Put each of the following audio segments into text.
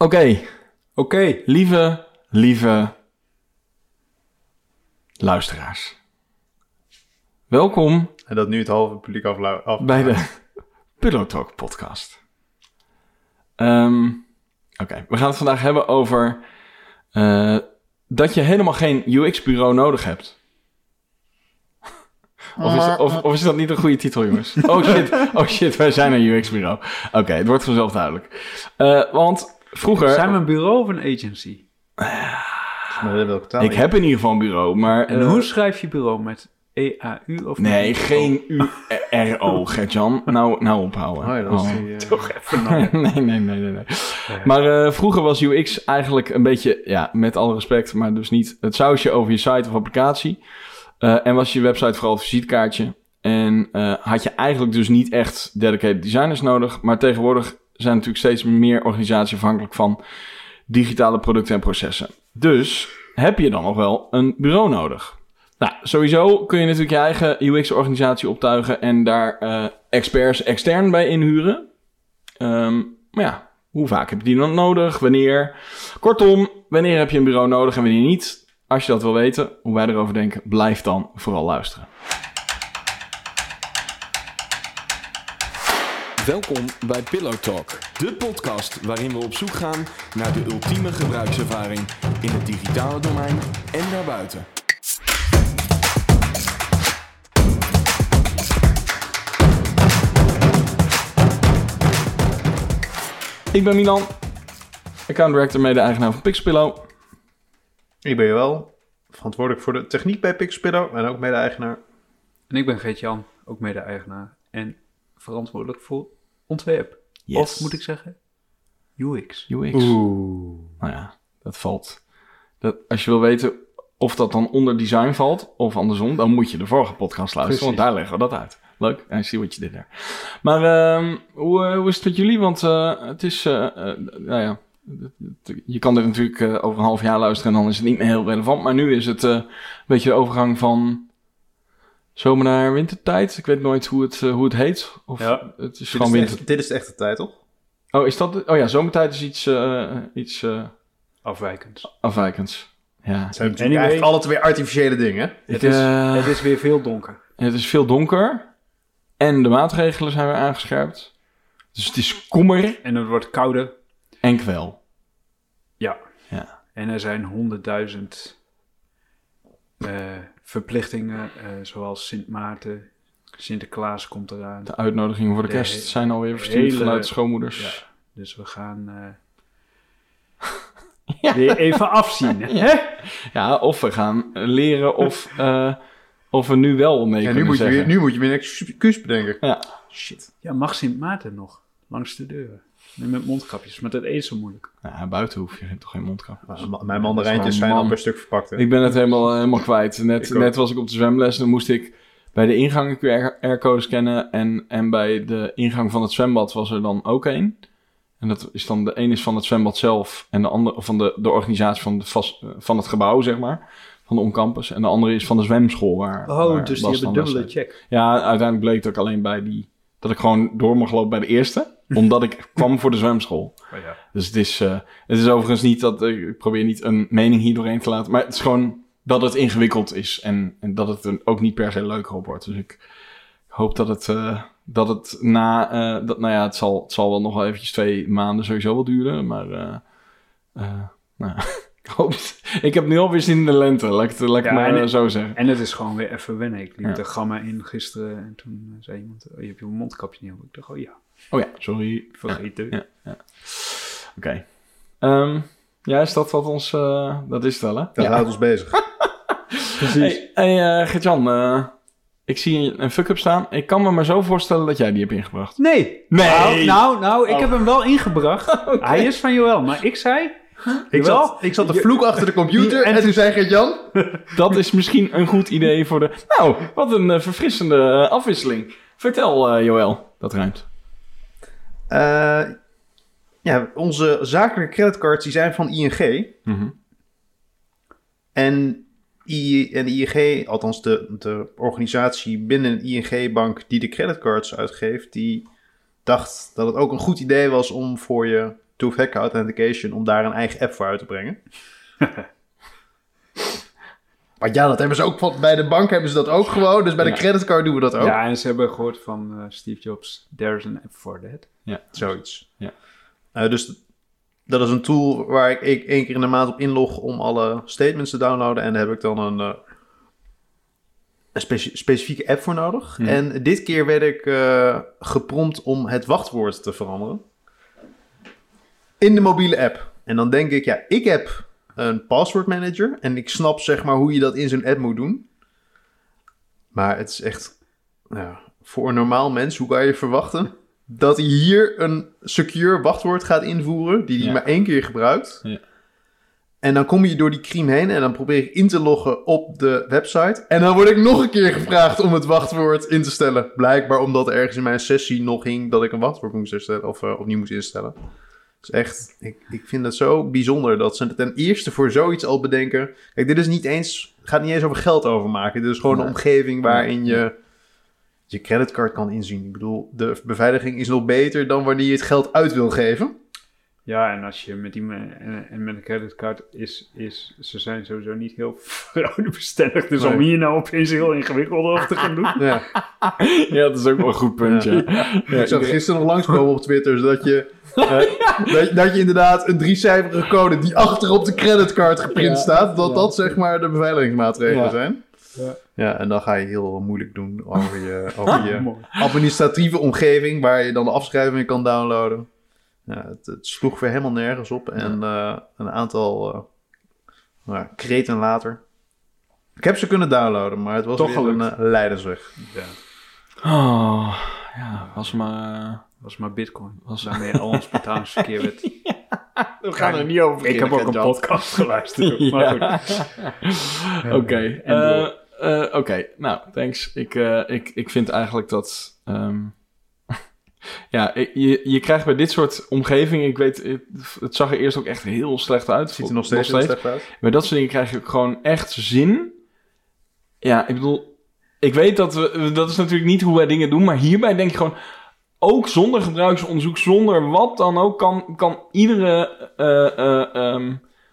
Oké, Oké. lieve, lieve luisteraars. Welkom En dat nu het halve publiek af. bij de Pillow Talk podcast. Ehm, Oké, we gaan het vandaag hebben over eh, dat je helemaal geen UX-bureau nodig hebt. Of is, of, of is dat niet een goede titel, jongens? Oh shit, oh shit, wij zijn een UX-bureau. Oké, het wordt vanzelf duidelijk. Eh, want vroeger... Zijn we een bureau of een agency? Ik heb in ieder geval een bureau, maar... En eh, hoe schrijf je bureau? Met E-A-U of Nee, geen U-R-O, Gertjan. Nou, nou ophouden. Oh ja, dat is Oh. die, eh, Toch even nee, nee, nee, nee. nee. Maar eh, vroeger was UX eigenlijk een beetje, ja, met alle respect, maar dus niet het sausje over je site of applicatie. Eh, en was je website vooral een visitekaartje. En eh, had je eigenlijk dus niet echt dedicated designers nodig. Maar tegenwoordig zijn natuurlijk steeds meer organisaties afhankelijk van digitale producten en processen. Dus heb je dan nog wel een bureau nodig? Nou, sowieso kun je natuurlijk je eigen UX-organisatie optuigen en daar eh, experts extern bij inhuren. Ehm, maar ja, hoe vaak heb je die dan nodig? Wanneer? Kortom, wanneer heb je een bureau nodig en wanneer niet? Als je dat wil weten, hoe wij erover denken, blijf dan vooral luisteren. Welkom bij Pillow Talk, de podcast waarin we op zoek gaan naar de ultieme gebruikservaring in het digitale domein en daarbuiten. Ik ben Milan, account director mede-eigenaar van Pixpillow. Ik ben je wel verantwoordelijk voor de techniek bij Pixpillow en ook mede-eigenaar. En ik ben Geert-Jan, ook mede-eigenaar. En verantwoordelijk voor ontwerp. Yes. Of moet ik zeggen, UX. UX. Oeh. Nou ja, dat valt. Dat, als je wil weten of dat dan onder design valt of andersom, dan moet je de vorige podcast luisteren, want daar leggen we dat uit. Leuk, en zie wat je dit daar. Maar ehm, hoe, eh, hoe is het met jullie? Want eh, het is, eh, eh, nou ja, je kan dit natuurlijk eh, over een half jaar luisteren en dan is het niet meer heel relevant. Maar nu is het eh, een beetje de overgang van zomer naar wintertijd. Ik weet nooit hoe het, eh, hoe het heet. Of Ja. het is Dit, gewoon is de winter. echte, dit is de echte tijd, toch? Oh, is dat? Oh ja, zomertijd is iets, eh, iets eh, Afwijkend. afwijkends. Ja, Het zijn natuurlijk Anyway. eigenlijk alle twee artificiële dingen. Ik, Het is, het is weer veel donker. het is veel donker. En de maatregelen zijn weer aangescherpt. Dus het is kommer En het wordt kouder. en kwel. Ja. Ja. En er zijn honderdduizend verplichtingen, eh, zoals Sint Maarten, Sinterklaas komt eraan. De uitnodigingen voor de De kerst zijn alweer verstuurd hele- vanuit de schoonmoeders. Dus we gaan eh, Ja. weer even afzien. Hè? Ja, of we gaan leren of, eh, of we nu wel mee Ja, nu, kunnen moet je zeggen. weer, nu moet je weer een excuus bedenken. Ja. Shit. Ja, mag Sint Maarten nog? Langs de deur. Nu met mondkapjes, maar dat eet zo moeilijk. Ja, buiten hoef je toch geen mondkap. Maar Mijn mandarijntjes zijn man. al per stuk verpakt. Hè? Ik ben het helemaal, eh, helemaal kwijt. Net, Ik net was ik op de zwemles en dan moest ik bij de ingang een QR-code scannen. En, en bij de ingang van het zwembad was er dan ook één. En dat is dan de een is van het zwembad zelf en de andere van de, de organisatie van, de vast, eh, van het gebouw, zeg maar. Van de oncampus. En de andere is van de zwemschool. Waar, Oh, waar dus die hebben dubbele check. Ja, uiteindelijk bleek het ook alleen bij die... Dat ik gewoon door mag lopen bij de eerste. omdat ik kwam voor de zwemschool. Oh, ja. Dus het is, eh, het is overigens niet dat ik probeer niet een mening hier doorheen te laten, maar het is gewoon dat het ingewikkeld is en, en dat het er ook niet per se leuker op wordt. Dus ik hoop dat het, eh, dat het na, eh, dat, nou ja, het zal, het zal wel nog wel eventjes twee maanden sowieso wel duren, maar eh, eh, nou, ik heb nu alweer zin in de lente, laat ik het, laat ik Ja, het maar en- eh, zo zeggen. En het is gewoon weer even wennen. Ik liep Ja. de gamma in gisteren en toen eh, zei iemand, oh, je hebt je mondkapje niet op. Ik dacht, oh ja, Oh ja, sorry. vergeten. Ja. Oké. Ehm, ja, is dat wat ons, eh, dat is het wel hè? Dat ja. houdt ons bezig. Hey, hey uh, Gert-Jan, uh, ik zie een fuck-up staan. Ik kan me maar zo voorstellen dat jij die hebt ingebracht. Nee. Nee. Nou, nou, nou ik Oh. heb hem wel ingebracht. Hij is van Joël, maar ik zei... Ik zat, ik zat te vloek achter de computer En en toen zei Gert-Jan... Dat is misschien een goed idee voor de... Nou, wat een uh, verfrissende uh, afwisseling. Vertel, uh, Joël. Dat ruimt. Uh, ja, onze zakelijke creditcards die zijn van ING. Mm -hmm. En, I, en ING, althans de, de organisatie binnen ING-bank die de creditcards uitgeeft, die dacht dat het ook een goed idee was om voor je two-factor authentication om daar een eigen app voor uit te brengen. maar ja, dat hebben ze ook van, bij de bank hebben ze dat ook gewoon. Dus bij de Ja. creditcard doen we dat ook. Ja, en ze hebben gehoord van eh, Steve Jobs, there's an app for that. Zoiets. Ja. Eh, dus dat is een tool waar ik, ik één keer in de maand op inlog om alle statements te downloaden. En daar heb ik dan een, eh, een speci- specifieke app voor nodig. Hmm. En dit keer werd ik geprompt om het wachtwoord te veranderen. In de mobiele app. En dan denk ik, ja, ik heb een password manager. En ik snap zeg maar hoe je dat in zo'n app moet doen. Maar het is echt, ja, voor een normaal mens, hoe kan je verwachten dat hij hier een secure wachtwoord gaat invoeren, die hij Ja. maar één keer gebruikt. Ja. En dan kom je door die crime heen en dan probeer ik in te loggen op de website. En dan word ik nog een keer gevraagd om het wachtwoord in te stellen. Blijkbaar omdat er ergens in mijn sessie nog hing dat ik een wachtwoord moest instellen of eh, opnieuw moest instellen. Dus echt, ik, ik vind het zo bijzonder dat ze ten eerste voor zoiets al bedenken. Kijk, dit is niet eens, gaat niet eens over geld overmaken. Dit is gewoon Nee. een omgeving waarin je je creditcard kan inzien. Ik bedoel, de beveiliging is nog beter dan wanneer je het geld uit wil geven. Ja, en als je met die en, en met een creditcard is, is, ze zijn sowieso niet heel fraudebestendig. Dus Nee. om hier nou opeens heel ingewikkeld over te gaan doen. Ja. Ja, dat is ook wel een goed punt, ja. ja. ik zag gisteren nog langskomen op Twitter, zodat je, eh, dat, dat je inderdaad een driecijferige code die achter op de creditcard geprint Ja. staat, dat Ja. dat zeg maar de beveiligingsmaatregelen Ja. zijn. Ja. Ja, en dan ga je heel moeilijk doen over je, over je administratieve omgeving, waar je dan de afschrijving kan downloaden. Ja, het, het sloeg weer helemaal nergens op. En eh, een aantal uh, nou, kreten later. Ik heb ze kunnen downloaden, maar het was Toch weer een uh, leidersweg. Ja, Oh, ja, was maar... was maar bitcoin. Was- Waarmee al ons betalingsverkeer werd. We gaan er niet over Ik heb ook een podcast geluisterd. Maar goed. Oké. Eh, eh, Oké, nou, thanks. Ik, eh, ik, ik vind eigenlijk dat... ehm, ja, je, je krijgt bij dit soort omgevingen... Ik weet, het, het zag er eerst ook echt heel slecht uit. Het ziet er nog steeds, heel slecht uit. Bij dat soort dingen krijg je gewoon echt zin. Ja, ik bedoel... Ik weet dat we... Dat is natuurlijk niet hoe wij dingen doen. Maar hierbij denk je gewoon... Ook zonder gebruiksonderzoek, zonder wat dan ook... kan, kan iedere... eh, eh, ehm,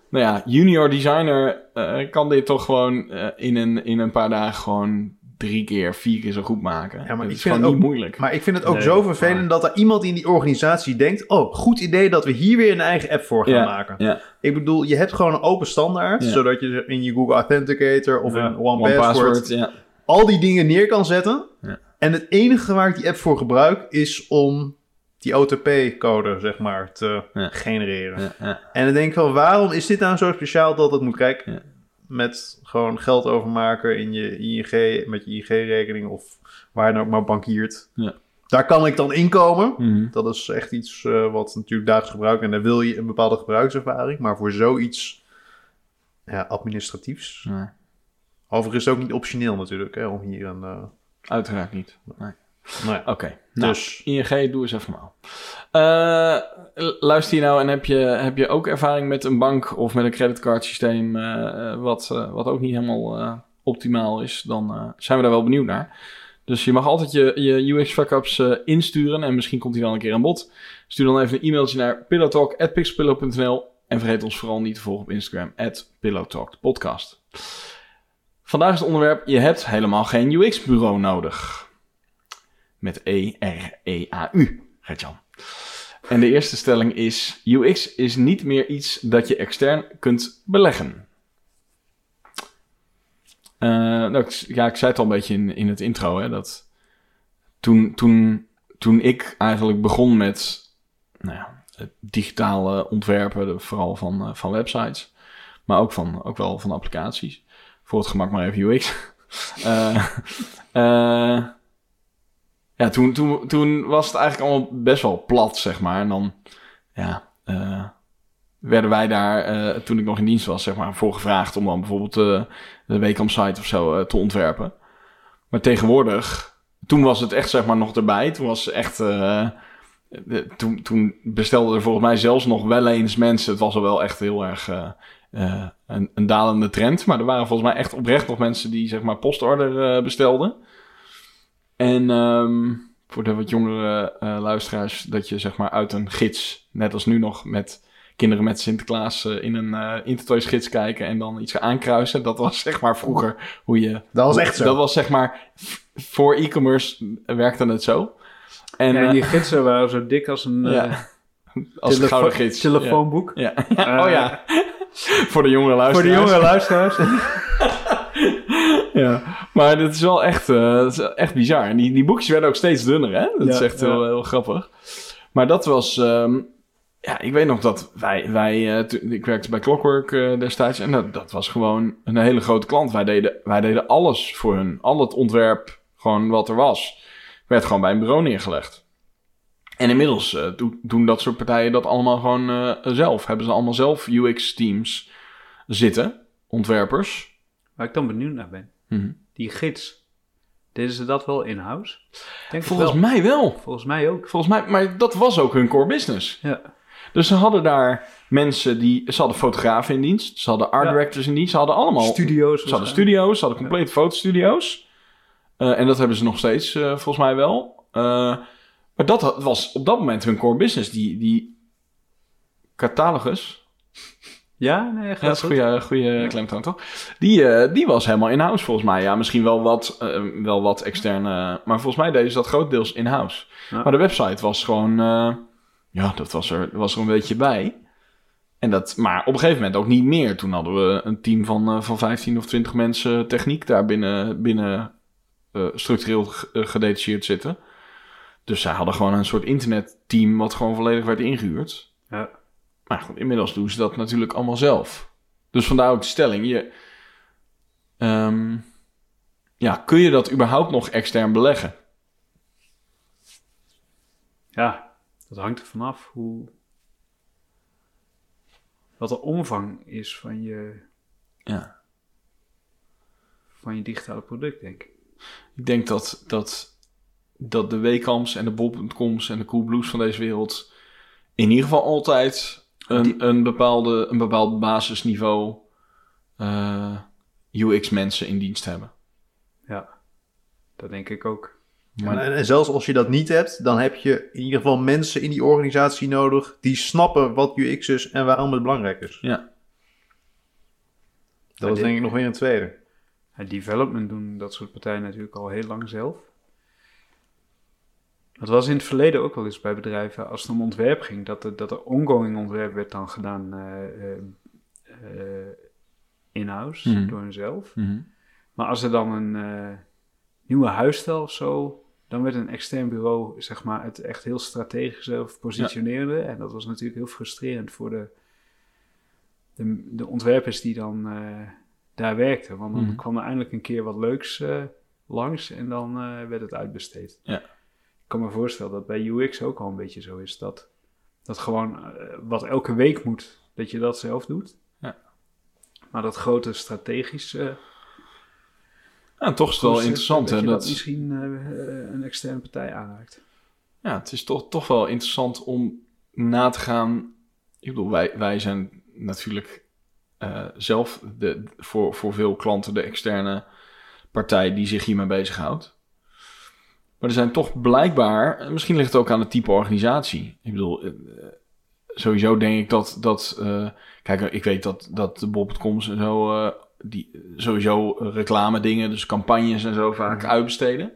nou ja, junior designer... eh, kan dit toch gewoon eh, in, een, in een paar dagen... gewoon drie keer, vier keer zo goed maken. Ja, maar dat ik is vind gewoon het niet moeilijk. Maar ik vind het ook Nee, zo vervelend maar- dat er iemand in die organisatie denkt... oh, goed idee dat we hier weer een eigen app voor gaan Ja, maken. ja. Ik bedoel, je hebt gewoon een open standaard... Ja. zodat je in je Google Authenticator of Ja, in One, Password... ja. al die dingen neer kan zetten. En het enige waar ik die app voor gebruik... is om die OTP-code, zeg maar, te Ja. genereren. Ja, ja. En dan denk ik van, waarom is dit nou zo speciaal dat het moet? Kijk, met gewoon geld overmaken in je ING, met je ING-rekening of waar je dan ook maar bankiert. Ja. Daar kan ik dan inkomen. Mhm. Dat is echt iets eh, wat natuurlijk dagelijks gebruikt en dan wil je een bepaalde gebruikservaring. Maar voor zoiets ja, administratiefs. Overigens ook niet optioneel natuurlijk, hè, om hier een... eh, uiteraard niet. Nee. ja, Oké, nou, dus... ING, doe eens even normaal. Eh, luister je nou en heb je, heb je ook ervaring met een bank of met een creditcardsysteem eh, wat, wat ook niet helemaal optimaal is, dan zijn we daar wel benieuwd naar. Dus je mag altijd je, je UX fuck-ups eh, insturen en misschien komt die wel een keer aan bod. Stuur dan even een e-mailtje naar pillowtalk.pixpillow.nl en vergeet ons vooral niet te volgen op Instagram, at pillowtalkpodcast. Vandaag is het onderwerp, je hebt helemaal geen UX-bureau nodig. Met E-R-E-A-U, Gertjan. En de eerste stelling is: UX is niet meer iets dat je extern kunt beleggen. Eh, nou, ik, ja, ik zei het al een beetje in, in het intro, hè, dat toen, toen, toen ik eigenlijk begon met nou ja, digitale ontwerpen, vooral van, eh, van websites, maar ook, van, ook wel van applicaties, voor het gemak maar even UX. Eh, eh, ja, toen, toen, toen was het eigenlijk allemaal best wel plat, zeg maar. En dan, ja, eh, werden wij daar, toen ik nog in dienst was, zeg maar, voor gevraagd om dan bijvoorbeeld de Wacom site of zo te ontwerpen. Maar tegenwoordig, toen was het echt, zeg maar, nog erbij. Toen was echt, toen, toen bestelden er volgens mij zelfs nog wel eens mensen. Het was al wel echt heel erg eh, een, een dalende trend. Maar er waren volgens mij echt oprecht nog mensen die, zeg maar, postorder eh, bestelden. En ehm, voor de wat jongere eh, luisteraars, dat je zeg maar uit een gids, net als nu nog met kinderen met Sinterklaas in een eh Intertoys gids kijken en dan iets aankruisen. Dat was zeg maar vroeger hoe je... Dat was echt zo. Dat was zeg maar, voor e-commerce werkte het zo. En ja, en die gidsen waren zo dik als een Ja. eh, als een gouden gids. telefoonboek. Ja. ja. oh ja, voor de jongere Voor luisteraars. de jonge luisteraars. Ja, maar dit is wel echt, eh, is echt bizar. En die, die boekjes werden ook steeds dunner, hè? Dat is echt heel, ja. heel grappig. Maar dat was... ehm, ja, ik weet nog dat wij... wij eh, ik werkte bij Clockwork eh, destijds. En dat, dat was gewoon een hele grote klant. Wij deden, wij deden alles voor hun. Al het ontwerp, gewoon wat er was, werd gewoon bij een bureau neergelegd. En inmiddels eh, doen- doen dat soort partijen dat allemaal gewoon eh, zelf. Hebben ze allemaal zelf UX-teams zitten, ontwerpers. Waar ik dan benieuwd naar ben. Mhm. Die gids. Deden ze dat wel in-house? Volgens wel. mij wel. Volgens mij ook. Volgens mij, maar dat was ook hun core business. Ja. Dus ze hadden daar mensen die... Ze hadden fotografen in dienst. Ze hadden art Ja. directors in dienst. Ze hadden allemaal... Studio's. Ze hadden studio's. Ze hadden complete fotostudio's. Eh, en dat hebben ze nog steeds, volgens mij wel. Maar dat was op dat moment hun core business. Die, die catalogus... Ja, nee, Ja, dat is goede, goede klemtoon, toch? Die, eh, die was helemaal in-house volgens mij. Ja, misschien wel wat, eh, wel wat externe... Maar volgens mij deden ze dat grotendeels in-house. Ja. Maar de website was gewoon... eh, ja, dat was er, was er een beetje bij. En dat, maar op een gegeven moment ook niet meer. Toen hadden we een team van, van 15 of 20 mensen techniek daar binnen, binnen structureel gedetacheerd zitten. Dus zij hadden gewoon een soort internetteam wat gewoon volledig werd ingehuurd. Ja. Maar goed, inmiddels doen ze dat natuurlijk allemaal zelf. Dus vandaar ook de stelling. Je, ehm, ja, kun je dat überhaupt nog extern beleggen? Ja, dat hangt er vanaf hoe... Wat de omvang is van je, Ja. van je digitale product, denk ik. Ik denk dat, dat, dat de Wekams en de Bob.coms en de Coolblues van deze wereld in ieder geval altijd een, een, bepaalde, een bepaald basisniveau eh, UX-mensen in dienst hebben. Ja, dat denk ik ook. Maar, En, en zelfs als je dat niet hebt, dan heb je in ieder geval mensen in die organisatie nodig die snappen wat UX is en waarom het belangrijk is. Ja. Dat is denk ik nog weer een tweede. Het development doen dat soort partijen natuurlijk al heel lang zelf. Dat was in het verleden ook wel eens bij bedrijven als het om ontwerp ging, dat er, dat er ongoing ontwerp werd dan gedaan eh, eh, eh, in-house Mhm. door hunzelf. Mhm. Maar als er dan een nieuwe huisstijl of zo, dan werd een extern bureau zeg maar, het echt heel strategisch zelf positioneerde. En dat was natuurlijk heel frustrerend voor de, de, de ontwerpers die dan daar werkten. Want dan Mhm. kwam er eindelijk een keer wat leuks langs en dan werd het uitbesteed. Ja. Ik kan me voorstellen dat bij UX ook al een beetje zo is. Dat, dat gewoon eh, wat elke week moet, dat je dat zelf doet. Ja. Maar dat grote strategische... Ja, toch is het wel interessant. Hè, dat dat, misschien eh, eh, een externe partij aanraakt. ja, het is toch, toch wel interessant om na te gaan. Ik bedoel, wij, wij zijn natuurlijk eh, zelf de, voor, voor veel klanten de externe partij die zich hiermee bezighoudt. Maar er zijn toch blijkbaar, en misschien ligt het ook aan het type organisatie. Ik bedoel, eh, eh, sowieso denk ik dat, dat eh, kijk, ik weet dat, dat de Bob.coms en zo, eh, die sowieso reclame dingen, dus campagnes en zo vaak uitbesteden.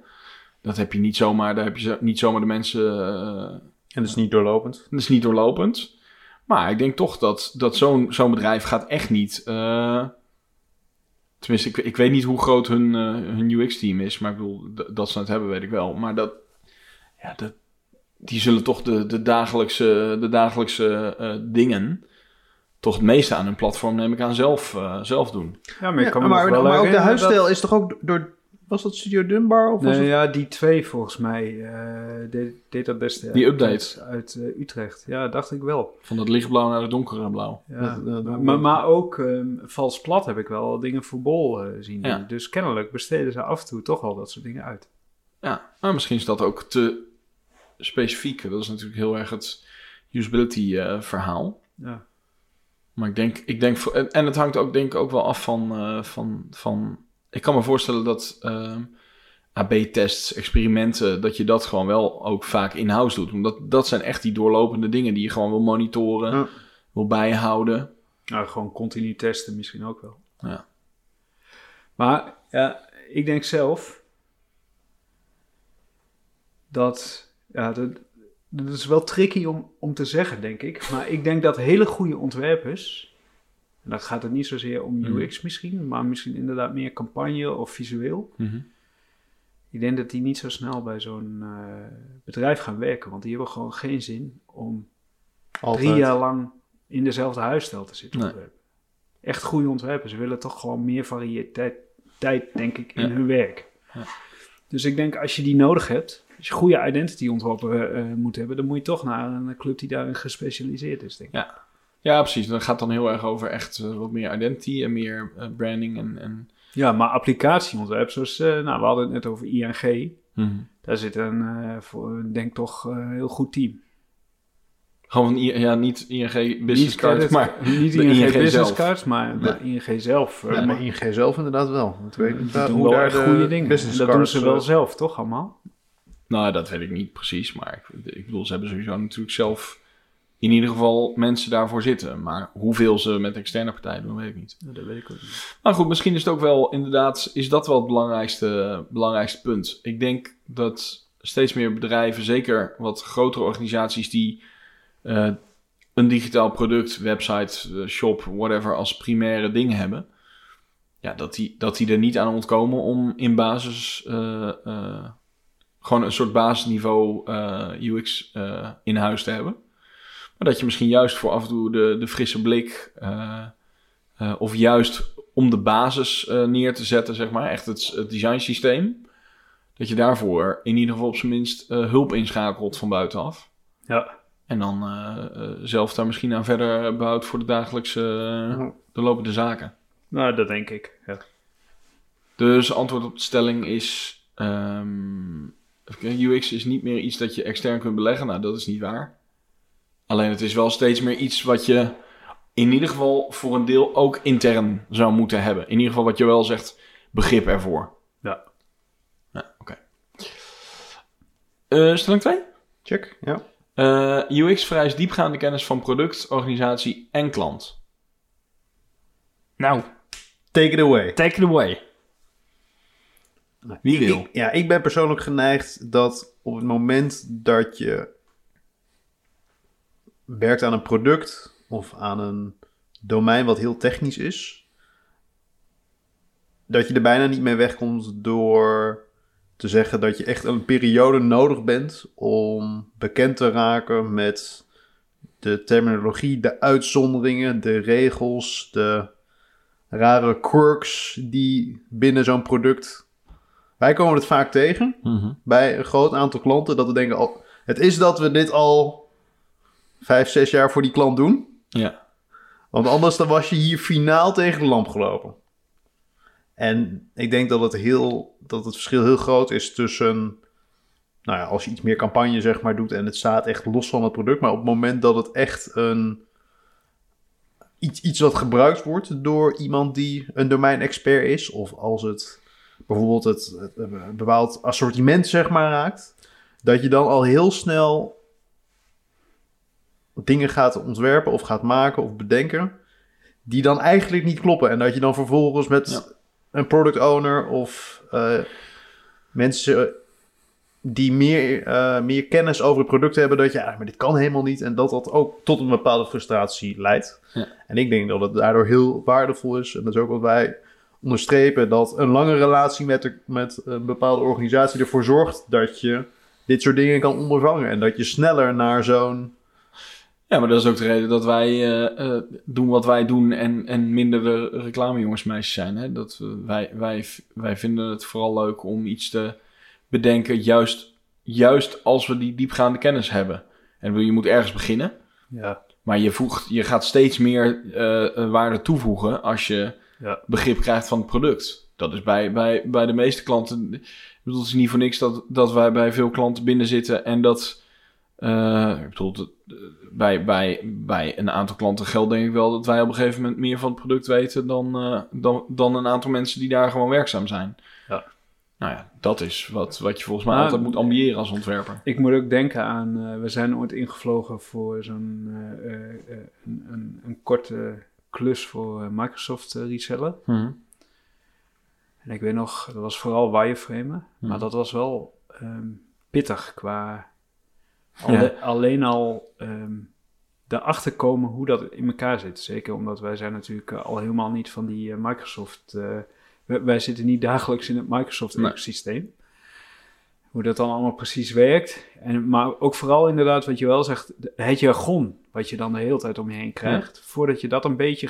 Dat heb je niet zomaar, daar heb je niet zomaar de mensen eh, En dat is niet doorlopend. dat is niet doorlopend. Maar ik denk toch dat, dat zo'n zo'n bedrijf gaat echt niet... tenminste, ik, ik weet niet hoe groot hun, eh, hun UX-team is. Maar ik bedoel, dat ze het hebben, weet ik wel. Maar dat, ja, dat, die zullen toch de, de dagelijkse, de dagelijkse eh, dingen... toch het meeste aan hun platform, neem ik aan, zelf, eh, zelf doen. Ja, maar ik kan maar nog wel maar ook de huisstijl dat- is toch ook door... Was dat Studio Dunbar? Of was Nee, het... ja, die twee volgens mij eh, deed, deed dat best. Die update. Uit, uit, eh, Utrecht. Ja, dacht ik wel. Van dat lichtblauw naar het donkere blauw. Ja. Dat- dat- maar, maar, maar ook ehm, vals plat heb ik wel dingen voor bol eh, zien Ja. Dus kennelijk besteden ze af en toe toch wel dat soort dingen uit. Ja, maar misschien is dat ook te specifiek. Dat is natuurlijk heel erg het usability eh, verhaal. Ja. Maar ik denk, ik denk en, en het hangt ook denk ik ook wel af van, eh, van, van ik kan me voorstellen dat ehm, AB-tests, experimenten, dat je dat gewoon wel ook vaak in-house doet. Omdat dat zijn echt die doorlopende dingen die je gewoon wil monitoren, Ja. wil bijhouden. Nou, gewoon continu testen misschien ook wel. Ja. Maar ja, ik denk zelf dat, ja, dat, dat is wel tricky om, om te zeggen, denk ik. Maar ik denk dat hele goede ontwerpers, en dan gaat het niet zozeer om Mhm. UX misschien, maar misschien inderdaad meer campagne of visueel. Ik denk dat die niet zo snel bij zo'n eh, bedrijf gaan werken, want die hebben gewoon geen zin om Altijd. drie jaar lang in dezelfde huisstijl te zitten Nee. ontwerpen. Echt goede ontwerpers willen toch gewoon meer variëteit, tijd, denk ik, in Ja. hun werk. Ja. Dus ik denk, als je die nodig hebt, als je goede identity ontworpen eh, moet hebben, dan moet je toch naar een club die daarin gespecialiseerd is, denk ik. Ja. Ja, precies. Dat gaat dan heel erg over echt eh, wat meer identity en meer eh, branding en... en... Ja, maar applicatieontwerp, zoals, eh, nou, we hadden het net over ING. Daar zit een, eh, voor, denk ik toch, eh, heel goed team. Gewoon ja, niet ING business niet card, credit- maar niet ING, ING business zelf. cards, maar Nee. ING zelf. Ja, maar- maar ING zelf inderdaad wel. Want weet die inderdaad doen hoe wel daar echt goede dingen. Dat doen cards, ze wel zelf, toch allemaal? Nou, dat weet ik niet precies. Maar ik, ik bedoel, ze hebben sowieso natuurlijk zelf in ieder geval mensen daarvoor zitten. Maar hoeveel ze met externe partijen doen, weet ik niet. Ja, dat weet ik ook niet. Maar goed, misschien is het ook wel inderdaad, is dat wel het belangrijkste, belangrijkste punt. Ik denk dat steeds meer bedrijven, zeker wat grotere organisaties die eh, een digitaal product, website, eh, shop, whatever, als primaire ding hebben. Ja, dat die, dat die er niet aan ontkomen om in basis eh, gewoon een soort basisniveau UX in huis te hebben. Maar dat je misschien juist voor af en toe de, de frisse blik eh, eh, of juist om de basis eh, neer te zetten, zeg maar, echt het, het designsysteem. Dat je daarvoor in ieder geval op zijn minst hulp inschakelt van buitenaf. Ja. En dan zelf daar misschien aan verder bouwt voor de dagelijkse, de lopende zaken. Nou, dat denk ik. Ja. Dus antwoord op de stelling is... ehm, UX is niet meer iets dat je extern kunt beleggen. Nou, dat is niet waar. Alleen het is wel steeds meer iets wat je in ieder geval voor een deel ook intern zou moeten hebben. In ieder geval wat je wel zegt, begrip ervoor. Ja. Ja, oké. Eh, stelling 2. Check, ja. Eh, UX vereist diepgaande kennis van product, organisatie en klant. Nou, Take it away. take it away. Wie wil? ik- ja, ik ben persoonlijk geneigd dat op het moment dat je werkt aan een product of aan een domein wat heel technisch is, dat je er bijna niet mee wegkomt door te zeggen dat je echt een periode nodig bent om bekend te raken met de terminologie, de uitzonderingen, de regels, de rare quirks die binnen zo'n product. Wij komen het vaak tegen Mhm. bij een groot aantal klanten dat we denken: oh, het is dat we dit al vijf, zes jaar voor die klant doen. Ja. Want anders dan was je hier finaal tegen de lamp gelopen. En ik denk dat het, heel, dat het verschil heel groot is tussen... Nou ja, als je iets meer campagne zeg maar doet en het staat echt los van het product. Maar op het moment dat het echt een... Iets, iets wat gebruikt wordt door iemand die een domein-expert is. Of als het bijvoorbeeld het, het, bepaald assortiment zeg maar raakt. Dat je dan al heel snel dingen gaat ontwerpen of gaat maken of bedenken die dan eigenlijk niet kloppen. En dat je dan vervolgens met Ja. een product owner of eh, mensen die meer, eh, meer kennis over het product hebben, dat je, ah, maar dit kan helemaal niet. En dat dat ook tot een bepaalde frustratie leidt. Ja. En ik denk dat het daardoor heel waardevol is. En dat is ook wat wij onderstrepen, dat een lange relatie met, de, met een bepaalde organisatie ervoor zorgt dat je dit soort dingen kan ondervangen. En dat je sneller naar zo'n Ja, maar dat is ook de reden dat wij eh, eh, doen wat wij doen en, en minder de reclamejongens meisjes zijn. Hè? Dat we- wij, wij, wij vinden het vooral leuk om iets te bedenken, juist, juist als we die diepgaande kennis hebben. En je moet ergens beginnen, Ja. maar je, voegt, je gaat steeds meer eh, waarde toevoegen als je Ja. begrip krijgt van het product. Dat is bij, bij, bij de meeste klanten. Ik bedoel, het is niet voor niks dat, dat wij bij veel klanten binnen zitten en dat. Eh, ik bedoel, eh, bij, bij, bij een aantal klanten geldt denk ik wel dat wij op een gegeven moment meer van het product weten dan, eh, dan, dan een aantal mensen die daar gewoon werkzaam zijn. Ja. Nou ja, dat is wat, wat je volgens mij Nou, altijd moet ambiëren als ontwerper. Ik moet ook denken aan, eh, we zijn ooit ingevlogen voor zo'n eh, eh, eh, een, een, een korte klus voor Microsoft reseller. Mhm. En ik weet nog, dat was vooral wireframen, Hmm. maar dat was wel ehm, pittig qua alle- Ja. alleen al ehm erachter komen hoe dat in elkaar zit. Zeker omdat wij zijn natuurlijk eh, al helemaal niet van die eh, Microsoft... eh, wij, wij zitten niet dagelijks in het Microsoft-ecosysteem. Hoe dat dan allemaal precies werkt. En, maar ook vooral inderdaad wat je wel zegt, het jargon wat je dan de hele tijd om je heen krijgt. Voordat je dat een beetje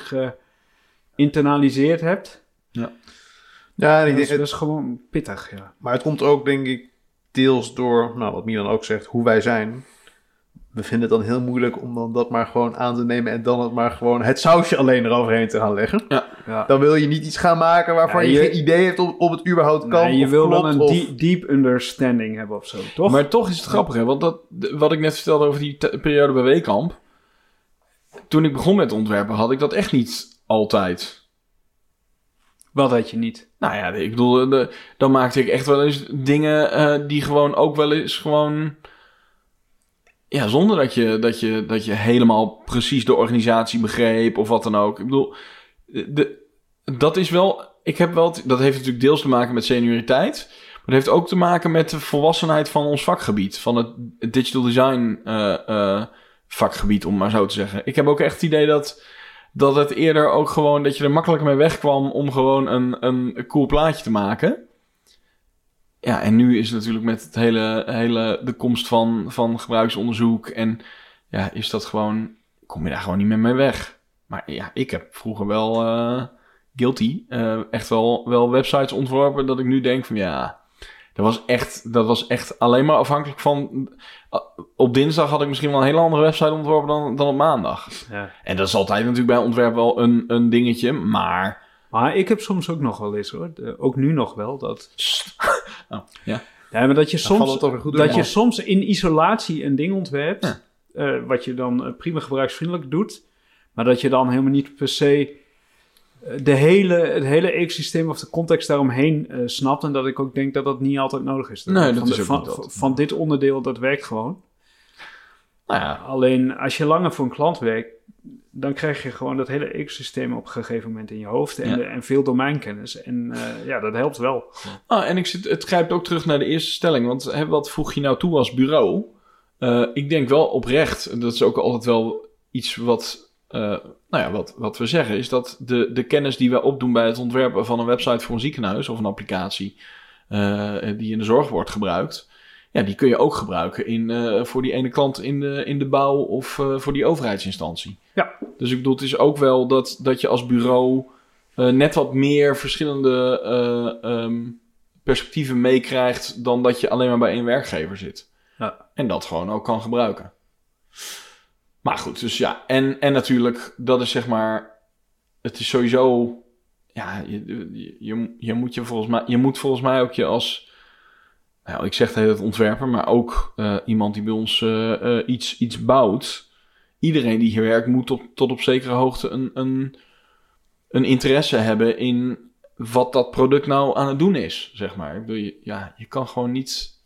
geïnternaliseerd hebt. Ja, Dat is, dat is gewoon pittig, ja. Maar het komt ook, denk ik, deels door, nou, wat Milan ook zegt, hoe wij zijn. We vinden het dan heel moeilijk om dan dat maar gewoon aan te nemen en dan het maar gewoon het sausje alleen eroverheen te gaan leggen. ja. Dan wil je niet iets gaan maken waarvan Ja, je, je- geen idee hebt of, of het überhaupt kan. Nee, je of wil klopt, dan een of- deep, deep understanding hebben of zo, toch? Maar toch is het grappig, hè? Want dat, wat ik net vertelde over die periode bij Weekamp. Toen ik begon met ontwerpen, had ik dat echt niet altijd. Wat had je niet? Nou ja, ik bedoel, dan maakte ik echt wel eens dingen eh, die gewoon ook wel eens gewoon. Ja, zonder dat je, dat, je, dat je helemaal precies de organisatie begreep of wat dan ook. Ik bedoel, de, dat is wel. Ik heb wel. Dat heeft natuurlijk deels te maken met senioriteit. Maar het heeft ook te maken met de volwassenheid van ons vakgebied. Van het digital design eh, eh, vakgebied, om maar zo te zeggen. Ik heb ook echt het idee dat dat het eerder ook gewoon dat je er makkelijker mee wegkwam om gewoon een, een cool plaatje te maken. Ja, en nu is het natuurlijk met het hele, hele de komst van, van gebruiksonderzoek en ja, is dat gewoon, kom je daar gewoon niet meer mee weg. Maar ja, ik heb vroeger wel eh, guilty, eh, echt wel, wel websites ontworpen dat ik nu denk van ja, dat was echt, dat was echt alleen maar afhankelijk van, op dinsdag had ik misschien wel een hele andere website ontworpen dan, dan op maandag. Ja. En dat is altijd natuurlijk bij ontwerp wel een, een dingetje, maar... Maar ik heb soms ook nog wel eens hoor, de- ook nu nog wel, dat... Oh, ja. Ja, maar dat je soms, door. dat je soms in isolatie een ding ontwerpt, Ja. eh, wat je dan eh, prima gebruiksvriendelijk doet, maar dat je dan helemaal niet per se de hele, het hele ecosysteem of de context daaromheen eh, snapt. En dat ik ook denk dat dat niet altijd nodig is. Nee, dat van, is ook van, dit onderdeel, dat werkt gewoon. Nou ja, Alleen als je langer voor een klant werkt, dan krijg je gewoon dat hele ecosysteem op een gegeven moment in je hoofd en, Ja. en veel domeinkennis. En eh, ja, dat helpt wel. Ah, en ik zit, het grijpt ook terug naar de eerste stelling. Want hè, wat voeg je nou toe als bureau? Eh, ik denk wel oprecht, dat is ook altijd wel iets wat, eh, nou ja, wat, wat we zeggen, is dat de, de kennis die wij opdoen bij het ontwerpen van een website voor een ziekenhuis of een applicatie eh, die in de zorg wordt gebruikt, ja, die kun je ook gebruiken in, eh, voor die ene klant in de, in de bouw of eh, voor die overheidsinstantie. Ja. Dus ik bedoel, het is ook wel dat, dat je als bureau eh, net wat meer verschillende eh, ehm, perspectieven meekrijgt dan dat je alleen maar bij één werkgever zit. Ja. En dat gewoon ook kan gebruiken. Maar goed, dus ja. En, en natuurlijk, dat is zeg maar. Het is sowieso. Ja, je, je, je, moet je volgens mij. Je moet volgens mij ook je als. Nou, ik zeg het ontwerper, maar ook eh, iemand die bij ons eh, eh, iets, iets bouwt. Iedereen die hier werkt, moet tot, tot op zekere hoogte een, een, een interesse hebben in wat dat product nou aan het doen is, zeg maar. Ik bedoel, ja, je kan gewoon niet...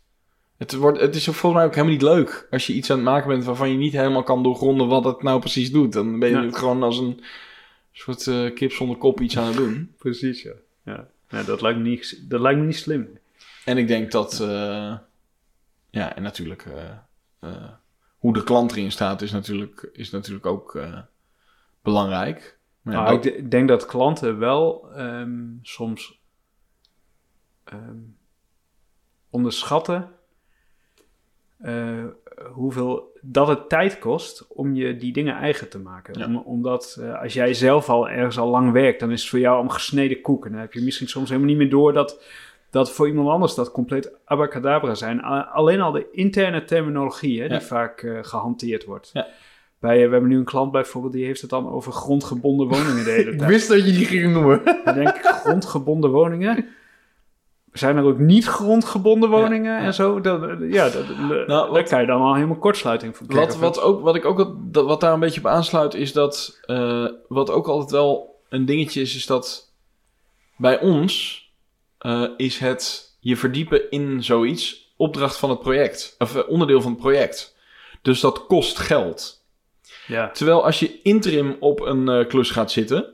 Het, wordt, het is volgens mij ook helemaal niet leuk als je iets aan het maken bent waarvan je niet helemaal kan doorgronden wat het nou precies doet. Dan ben je Ja. het gewoon als een soort eh, kip zonder kop iets aan het doen. Precies, ja. ja. Nee, dat, lijkt me niet, dat lijkt me niet slim. En ik denk dat, eh, ja, en natuurlijk eh, hoe de klant erin staat is natuurlijk, is natuurlijk ook belangrijk. Maar dat- ik de- denk dat klanten wel ehm, soms ehm, onderschatten eh, hoeveel dat het tijd kost om je die dingen eigen te maken. Ja. Om, omdat eh, als jij zelf al ergens al lang werkt, dan is het voor jou om gesneden koek. En dan heb je misschien soms helemaal niet meer door dat, dat voor iemand anders dat compleet abacadabra zijn. Alleen al de interne terminologie hè, die Ja. vaak eh, gehanteerd wordt. Ja. Bij, we hebben nu een klant bijvoorbeeld, die heeft het dan over grondgebonden woningen de hele Ik tijd. wist dat je die ging noemen. Dan denk ik, grondgebonden woningen. Zijn er ook niet grondgebonden woningen Ja, ja. en zo? Dat, ja, dat, daar wat- kan je dan al helemaal kortsluiting van Wat, krijgen. wat, ook, wat ik ook wat, dat- wat daar een beetje op aansluit, is dat. eh, wat ook altijd wel een dingetje is, is dat bij ons eh, is het je verdiepen in zoiets, opdracht van het project, of eh, onderdeel van het project. Dus dat kost geld. Ja. Terwijl als je interim op een klus gaat zitten,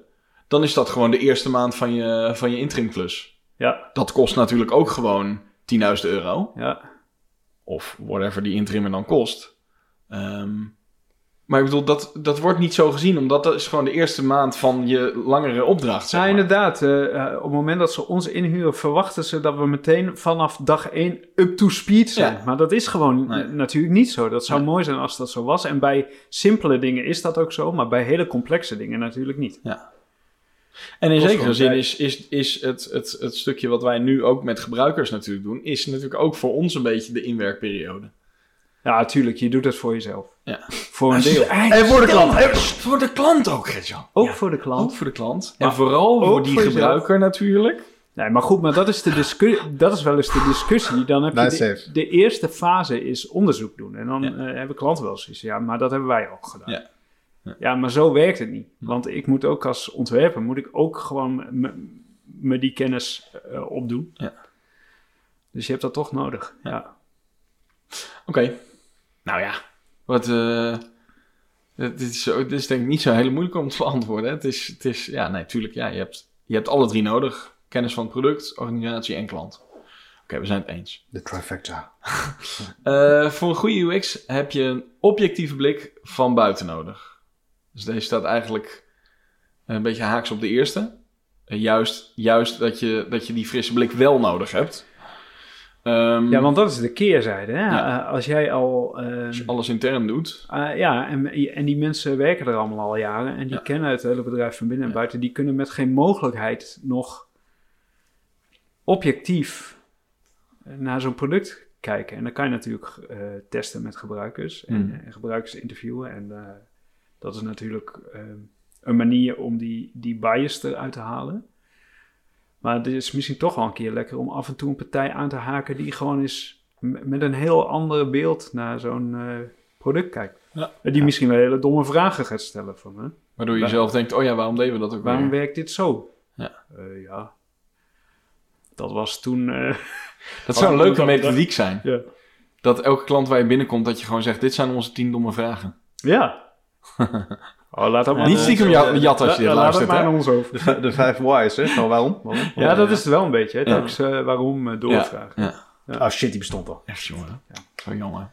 dan is dat gewoon de eerste maand van je, van je interimklus. Ja. Dat kost natuurlijk ook gewoon 10.000 euro. Ja. Of whatever die interim dan kost. Ehm, maar ik bedoel, dat, dat wordt niet zo gezien, omdat dat is gewoon de eerste maand van je langere opdracht. Zeg Ja, inderdaad. eh, eh, op het moment dat ze ons inhuren, verwachten ze dat we meteen vanaf dag 1 up to speed zijn. Ja. Maar dat is gewoon Nee. natuurlijk niet zo. Dat zou Nee. mooi zijn als dat zo was. En bij simpele dingen is dat ook zo, maar bij hele complexe dingen natuurlijk niet. En in zekere zin is, is, is het, het, het stukje wat wij nu ook met gebruikers natuurlijk doen, is natuurlijk ook voor ons een beetje de inwerkperiode. Ja, natuurlijk. Je doet het voor jezelf. Ja. Voor een deel. En voor de klant. En voor de klant ook, Gertjan. Ook Ja, voor de klant. Ook voor de klant. Maar en vooral voor die voor jezelf. gebruiker natuurlijk. Nee, maar goed, maar dat is, de dat is wel eens de discussie. Dan heb je de, eerste fase is onderzoek doen. En dan Ja. eh, hebben klanten wel zoiets. Ja, maar dat hebben wij ook gedaan. Ja. Ja. Maar zo werkt het niet. Want ik moet ook als ontwerper, moet ik ook gewoon me- die kennis eh, opdoen. Ja. Dus je hebt dat toch nodig. Ja. Ja. Oké. Nou ja, wat... eh, dit, is zo, dit is denk ik niet zo heel moeilijk om te beantwoorden. Het is, het is ja, nee, tuurlijk, ja, je hebt, je hebt alle drie nodig. Kennis van het product, organisatie en klant. Oké, we zijn het eens. De trifecta. Eh, voor een goede UX heb je een objectieve blik van buiten nodig. Dus deze staat eigenlijk een beetje haaks op de eerste. Eh, juist juist dat, je, dat je die frisse blik wel nodig hebt. Ehm, ja, want dat is de keerzijde. Hè? Ja. Eh, als jij al... eh, Als je alles intern doet. Ah, ja, en, en die mensen werken er allemaal al jaren en die Ja. kennen het hele bedrijf van binnen en Ja. buiten. Die kunnen met geen mogelijkheid nog objectief naar zo'n product kijken. En dan kan je natuurlijk eh, testen met gebruikers en, Mhm. en gebruikers interviewen. En eh, dat is natuurlijk eh, een manier om die, die bias eruit te halen. Maar het is misschien toch wel een keer lekker om af en toe een partij aan te haken die gewoon eens met een heel ander beeld naar zo'n eh, product kijkt. Ja. En die misschien wel hele domme vragen gaat stellen van, hè? Waardoor je Waar- zelf denkt, oh ja, waarom deden we dat ook waarom weer? werkt dit zo? Ja. Eh, ja, dat was toen... eh, Dat zou een leuke methodiek zijn. ja. Dat elke klant waar je binnenkomt, dat je gewoon zegt, dit zijn onze tien domme vragen. ja. Oh, laat dat maar Niet aan stiekem ons- jat- jatten als je dit Ja, laat het luistert, maar aan ons over. De, vijf whys, hè? Gewoon waarom? waarom? Ja, dat is het wel een beetje. Hè? Ja. Telkens eh, waarom eh, doorvragen. Ja, ja. Ah shit, die bestond al. Echt jongen. Ja. Zo jongen.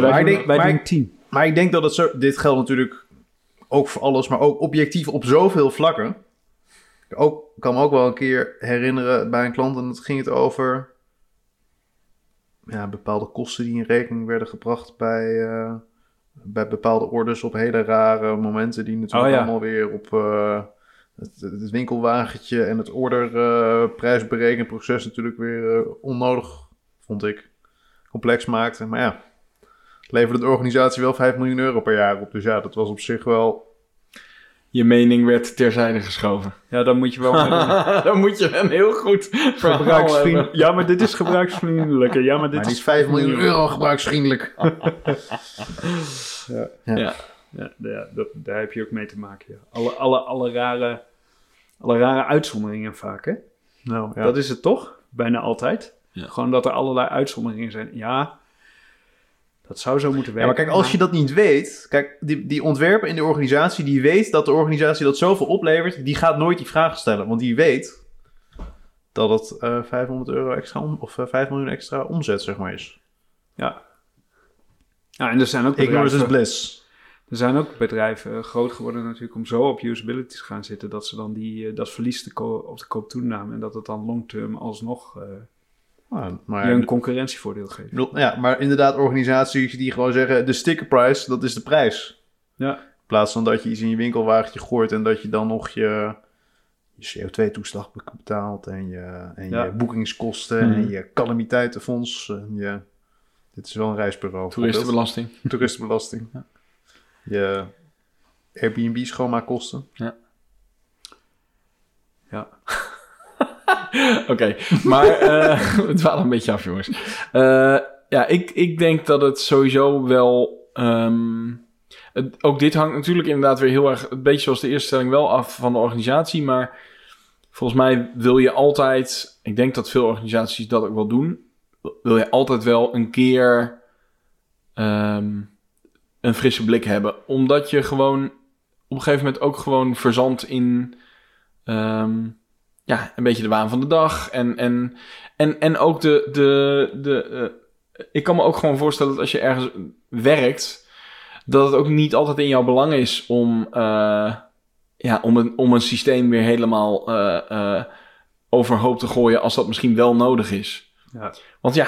Wij denk- wij maar tien. Maar ik denk dat het zo... Dit geldt natuurlijk ook voor alles, maar ook objectief op zoveel vlakken. Ik ook, ik kan me ook wel een keer herinneren bij een klant en dat ging het over... Ja, bepaalde kosten die in rekening werden gebracht bij, eh, bij bepaalde orders op hele rare momenten die natuurlijk Oh, ja. allemaal weer op eh, het, het winkelwagentje en het orderprijsberekenproces natuurlijk weer eh, onnodig, vond ik, complex maakte. Maar ja, leverde de organisatie wel 5 miljoen euro per jaar op. Dus ja, dat was op zich wel... Je mening werd terzijde geschoven. Ja, dan moet je wel... Dan moet je een heel goed verhaal gebruiksvriend... hebben. Ja, maar dit is gebruiksvriendelijker. Ja, maar dit Maar is is 5 miljoen euro gebruiksvriendelijk. Ja. Ja. Ja, ja, dat, daar heb je ook mee te maken. Ja. Alle, alle, alle, rare, alle rare uitzonderingen vaak, hè? Nou, ja. Dat is het toch? Bijna altijd. Ja. Gewoon dat er allerlei uitzonderingen zijn. Ja, dat zou zo moeten Ja, werken. maar kijk, als je dat niet weet... Kijk, die, die ontwerper in de organisatie, die weet dat de organisatie dat zoveel oplevert, die gaat nooit die vragen stellen. Want die weet dat het eh 500 euro extra, om, of eh, 5 miljoen extra omzet, zeg maar, is. Ja. ja, en er zijn ook Ignorance is bedrijven, bliss. er zijn ook bedrijven eh, groot geworden natuurlijk om zo op usability te gaan zitten dat ze dan die, eh, dat verlies te ko- op de koop toenamen en dat het dan long-term alsnog maar, je een concurrentievoordeel bedoel, ja, maar inderdaad, organisaties die gewoon zeggen, de sticker price, dat is de prijs. Ja. In plaats van dat je iets in je winkelwagentje gooit en dat je dan nog je, je CO2-toeslag be- betaalt en je, en Ja. je boekingskosten Mhm. en je calamiteitenfonds. En je, dit is wel een reisbureau. Toeristenbelasting. Toeristenbelasting. Ja. Je Airbnb schoonmaakkosten. Ja. Oké, maar eh we dwalen een beetje af, jongens. Eh, ja, ik, ik denk dat het sowieso wel... ehm, het- ook dit hangt natuurlijk inderdaad weer heel erg... een beetje zoals de eerste stelling wel af van de organisatie, maar... volgens mij wil je altijd, ik denk dat veel organisaties dat ook wel doen, wil je altijd wel een keer ehm, een frisse blik hebben. Omdat je gewoon op een gegeven moment ook gewoon verzandt in ehm, ja, een beetje de waan van de dag. En, en, en, en ook de. de, de eh, ik kan me ook gewoon voorstellen dat als je ergens werkt, dat het ook niet altijd in jouw belang is om, eh, ja, om, een, om een systeem weer helemaal eh, overhoop te gooien als dat misschien wel nodig is. Ja. Want ja,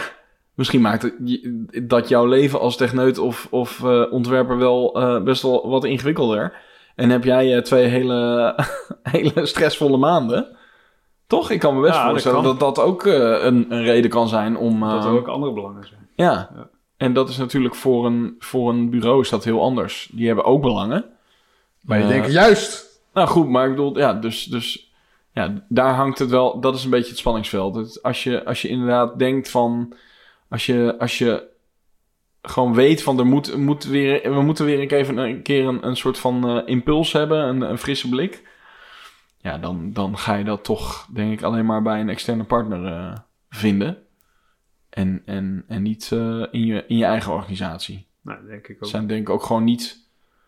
misschien maakt het dat jouw leven als techneut of, of ontwerper wel best wel wat ingewikkelder. En heb jij twee hele, hele stressvolle maanden. Toch? Ik kan me best Ja, voorstellen dat kan. dat, ook eh, een, een reden kan zijn om... Dat eh, er ook andere belangen zijn. ja. Ja. En dat is natuurlijk voor een, voor een bureau is dat heel anders. Die hebben ook belangen. Maar je Eh, denkt juist. Nou goed, maar ik bedoel, ja, dus, dus ja, daar hangt het wel, dat is een beetje het spanningsveld. Het, als, je, als je inderdaad denkt van, als je, als je gewoon weet van, er moet, moet weer, we moeten weer een keer, even een, keer een, een soort van eh, impuls hebben, een, een frisse blik. Ja, dan, dan ga je dat toch, denk ik, alleen maar bij een externe partner eh, vinden. En, en, en niet eh, in, je, in je eigen organisatie. Nou, denk ik ook. Zijn denk ik ook gewoon niet...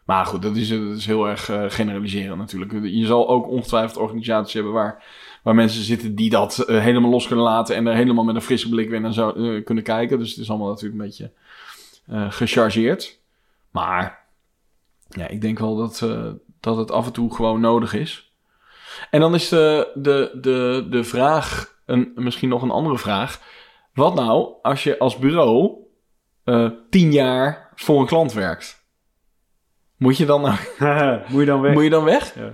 Maar goed, dat is, dat is heel erg eh, generaliseren natuurlijk. Je zal ook ongetwijfeld organisaties hebben waar, waar mensen zitten die dat helemaal los kunnen laten... en er helemaal met een frisse blik weer naar zou, kunnen kijken. Dus het is allemaal natuurlijk een beetje gechargeerd. Maar ja, ik denk wel dat, dat het af en toe gewoon nodig is. En dan is de, de, de, de vraag, een, misschien nog een andere vraag. Wat nou als je als bureau eh, tien jaar voor een klant werkt? Moet je dan, nou, moet je dan weg? moet je dan weg? Ja.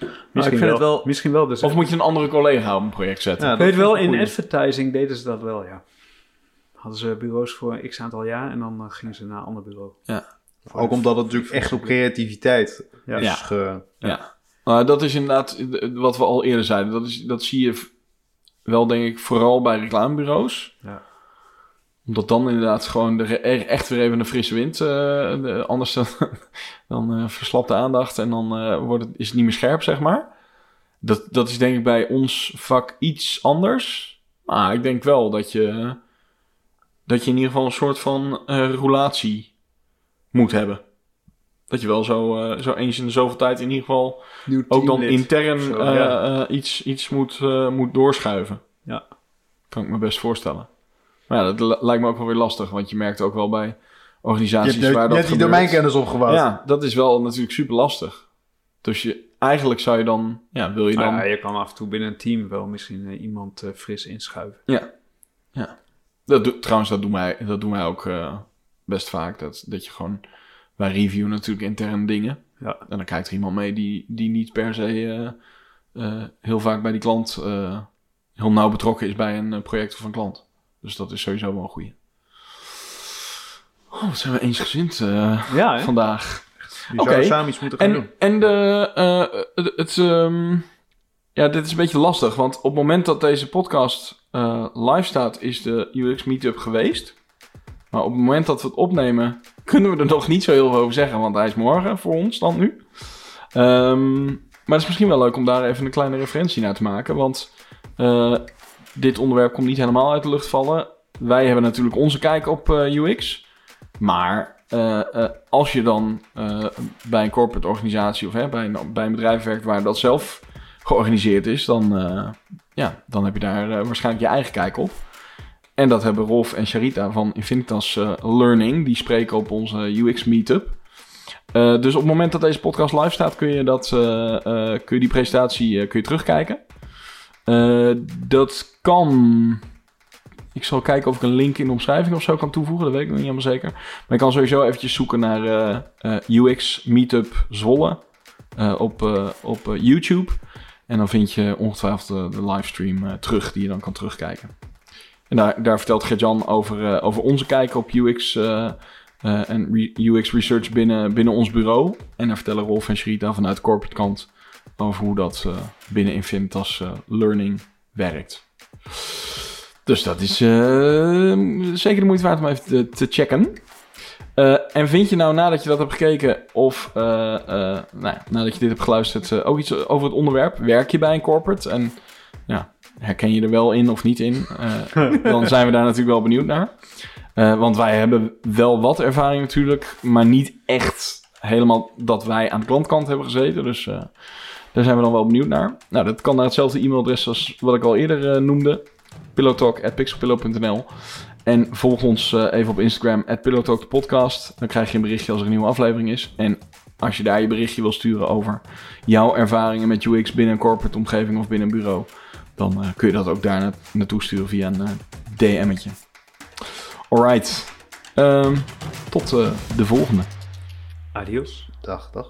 ik Misschien, vind wel. het wel- Misschien wel. Dus Of moet je een andere collega op een project zetten? Ja, ik weet wel, ik in advertising deden ze dat wel, ja. Hadden ze bureaus voor een x aantal jaar en dan eh, gingen ze naar een ander bureau. Ook omdat het natuurlijk echt op creativiteit Ja. is Ja. ge... Ja. Nou, dat is inderdaad wat we al eerder zeiden. Dat, is, dat zie je wel, denk ik, vooral bij reclamebureaus. Ja. Omdat dan inderdaad gewoon er echt weer even een frisse wind. eh, de- anders dan, dan eh, verslapt de aandacht en dan eh, wordt het, is het niet meer scherp, zeg maar. Dat, dat is denk ik bij ons vak iets anders. Maar ik denk wel dat je, dat je in ieder geval een soort van roulatie moet hebben. Dat je wel zo, eh, zo eens in de zoveel tijd in ieder geval Nieuw ook dan intern Zo, eh, ja. eh, iets, iets moet, eh, moet doorschuiven. Ja. Kan ik me best voorstellen. Maar ja, dat li- lijkt me ook wel weer lastig, want je merkt ook wel bij Je organisaties hebt waar net, dat net die gebeurt. domeinkennis opgebouwd. Ja, dat is wel natuurlijk super lastig. Dus je, eigenlijk zou je dan, ja, wil je dan... Nou ja, je kan af en toe binnen een team wel misschien iemand fris inschuiven. Dat doet- trouwens, dat doen wij, dat doen wij ook eh, best vaak. Dat, dat je gewoon, wij reviewen natuurlijk intern dingen. Ja. En dan kijkt er iemand mee die, die niet per se eh, eh, heel vaak bij die klant eh, heel nauw betrokken is bij een project of een klant. Dus dat is sowieso wel een goeie. Oh, wat zijn we eensgezind Ja, hè? vandaag. Oké. zou samen iets moeten gaan doen. En, en de, het, het, ehm, ja, dit is een beetje lastig, want op het moment dat deze podcast live staat, is de UX Meetup geweest. Maar op het moment dat we het opnemen, kunnen we er nog niet zo heel veel over zeggen, want hij is morgen voor ons dan nu. Ehm, maar het is misschien wel leuk om daar even een kleine referentie naar te maken, want eh, dit onderwerp komt niet helemaal uit de lucht vallen. Wij hebben natuurlijk onze kijk op eh, UX, maar eh, als je dan bij een corporate organisatie of bij, een, bij een bedrijf werkt waar dat zelf georganiseerd is, dan, ja, dan heb je daar waarschijnlijk je eigen kijk op. En dat hebben Rolf en Charita van Infinitas eh, Learning, die spreken op onze UX Meetup. Eh, dus op het moment dat deze podcast live staat, kun je, dat, eh, kun je die presentatie kun je terugkijken. Dat kan. Ik zal kijken of ik een link in de omschrijving of zo kan toevoegen. Dat weet ik nog niet helemaal zeker. Maar je kan sowieso eventjes zoeken naar UX Meetup Zwolle op, op YouTube. En dan vind je ongetwijfeld de, de livestream terug die je dan kan terugkijken. En daar, vertelt Gert-Jan over, eh, over onze kijk op UX eh, eh, en UX research binnen, binnen ons bureau. En daar vertellen Rolf en Shrita vanuit corporate kant over hoe dat binnen Infinitas Learning werkt. Dus dat is zeker de moeite waard om even te, te checken. En vind je nou nadat je dat hebt gekeken of nou ja, nadat je dit hebt geluisterd ook iets over het onderwerp? Werk je bij een corporate en ja, herken je er wel in of niet in? Eh, dan zijn we daar natuurlijk wel benieuwd naar. Eh, want wij hebben wel wat ervaring natuurlijk, maar niet echt helemaal dat wij aan de klantkant hebben gezeten. Dus eh, daar zijn we dan wel benieuwd naar. Nou, dat kan naar hetzelfde e-mailadres als wat ik al eerder noemde. pillowtalk.pixelpillow.nl En volg ons even op Instagram, podcast. Dan krijg je een berichtje als er een nieuwe aflevering is. En als je daar je berichtje wil sturen over jouw ervaringen met UX binnen een corporate omgeving of binnen een bureau, dan eh, kun je dat ook daar na- naartoe sturen via een eh, DM'tje. Alright. Ehm, tot eh, de volgende. Adios. Dag, dag.